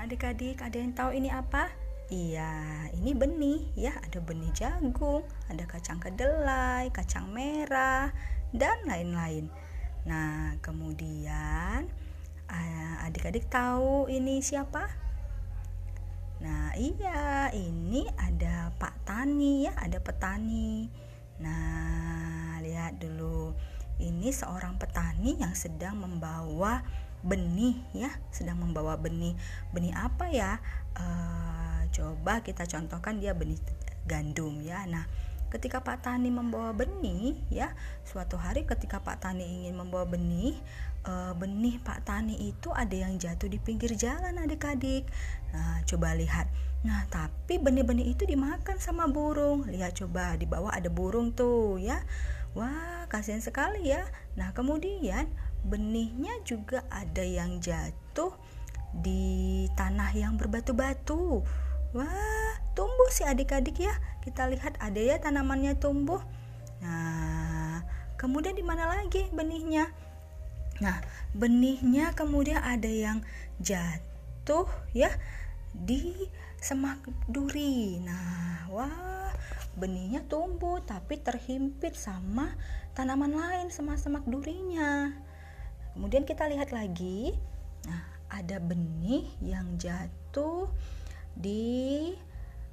Adik-adik, ada yang tahu ini apa? Iya, ini benih ya. Ada benih jagung, ada kacang kedelai, kacang merah, dan lain-lain. Nah, kemudian ah, adik-adik tahu ini siapa? Nah, iya, ini ada Pak Tani ya, ada petani. Nah, lihat dulu. Ini seorang petani yang sedang membawa benih ya, sedang membawa benih. Benih apa ya? Uh, coba kita contohkan dia benih gandum ya. Nah, ketika Pak Tani membawa benih ya, suatu hari ketika Pak Tani ingin membawa benih, uh, benih Pak Tani itu ada yang jatuh di pinggir jalan adik-adik. Nah, coba lihat. Nah, tapi benih-benih itu dimakan sama burung. Lihat coba di bawah ada burung tuh ya. Wah, kasihan sekali ya. Nah, kemudian benihnya juga ada yang jatuh di tanah yang berbatu-batu. Wah, tumbuh sih adik-adik ya. Kita lihat ada ya tanamannya tumbuh. Nah, kemudian di mana lagi benihnya? Nah, benihnya kemudian ada yang jatuh ya di semak duri. Nah, wah benihnya tumbuh tapi terhimpit sama tanaman lain semak-semak durinya. Kemudian kita lihat lagi, nah ada benih yang jatuh di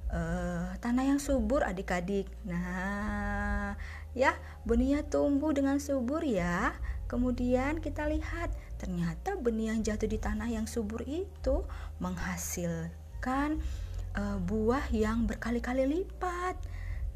uh, tanah yang subur adik-adik. Nah, ya benihnya tumbuh dengan subur ya. Kemudian kita lihat ternyata benih yang jatuh di tanah yang subur itu menghasilkan uh, buah yang berkali-kali lipat.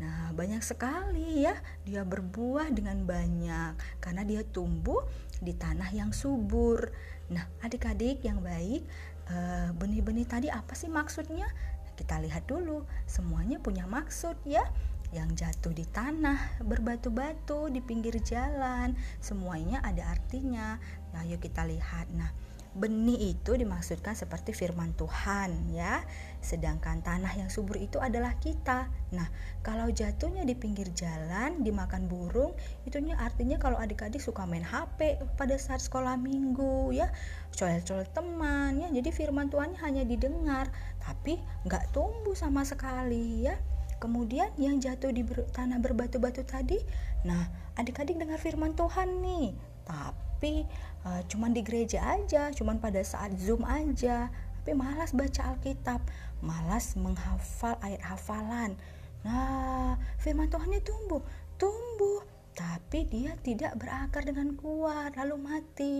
Nah, banyak sekali ya, dia berbuah dengan banyak karena dia tumbuh di tanah yang subur. Nah, adik-adik yang baik, eh, benih-benih tadi apa sih maksudnya? Kita lihat dulu, semuanya punya maksud ya. Yang jatuh di tanah, berbatu-batu di pinggir jalan, semuanya ada artinya. Nah, yuk kita lihat. Nah, benih itu dimaksudkan seperti firman Tuhan ya. Sedangkan tanah yang subur itu adalah kita. Nah, kalau jatuhnya di pinggir jalan dimakan burung, itunya artinya kalau adik-adik suka main HP pada saat sekolah minggu ya, colek-colek teman ya. Jadi firman Tuhan hanya didengar, tapi nggak tumbuh sama sekali ya. Kemudian yang jatuh di ber tanah berbatu-batu tadi, nah adik-adik dengar firman Tuhan nih, tapi uh, cuman di gereja aja, cuman pada saat zoom aja, tapi malas baca Alkitab, malas menghafal ayat hafalan. Nah, firman Tuhannya tumbuh, tumbuh, tapi dia tidak berakar dengan kuat, lalu mati.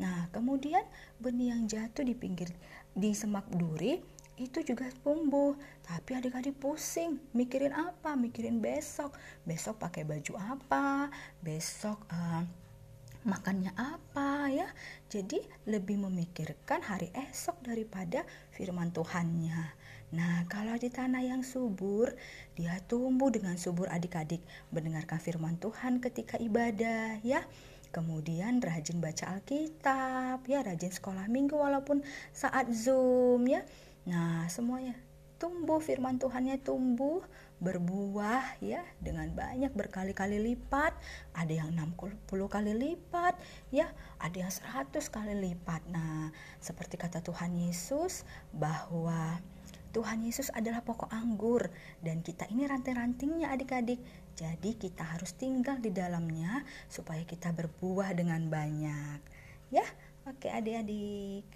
Nah, kemudian benih yang jatuh di pinggir di semak duri itu juga tumbuh. Tapi adik-adik pusing mikirin apa? Mikirin besok. Besok pakai baju apa? Besok uh, makannya apa ya? Jadi lebih memikirkan hari esok daripada firman Tuhannya. Nah kalau di tanah yang subur dia tumbuh dengan subur adik-adik. Mendengarkan firman Tuhan ketika ibadah ya. Kemudian rajin baca Alkitab ya rajin sekolah minggu walaupun saat zoom ya. Nah, semuanya tumbuh firman Tuhannya tumbuh berbuah ya dengan banyak berkali-kali lipat. Ada yang 60 kali lipat ya ada yang 100 kali lipat. Nah seperti kata Tuhan Yesus bahwa Tuhan Yesus adalah pokok anggur dan kita ini ranting-rantingnya adik-adik. Jadi kita harus tinggal di dalamnya supaya kita berbuah dengan banyak. Ya oke adik-adik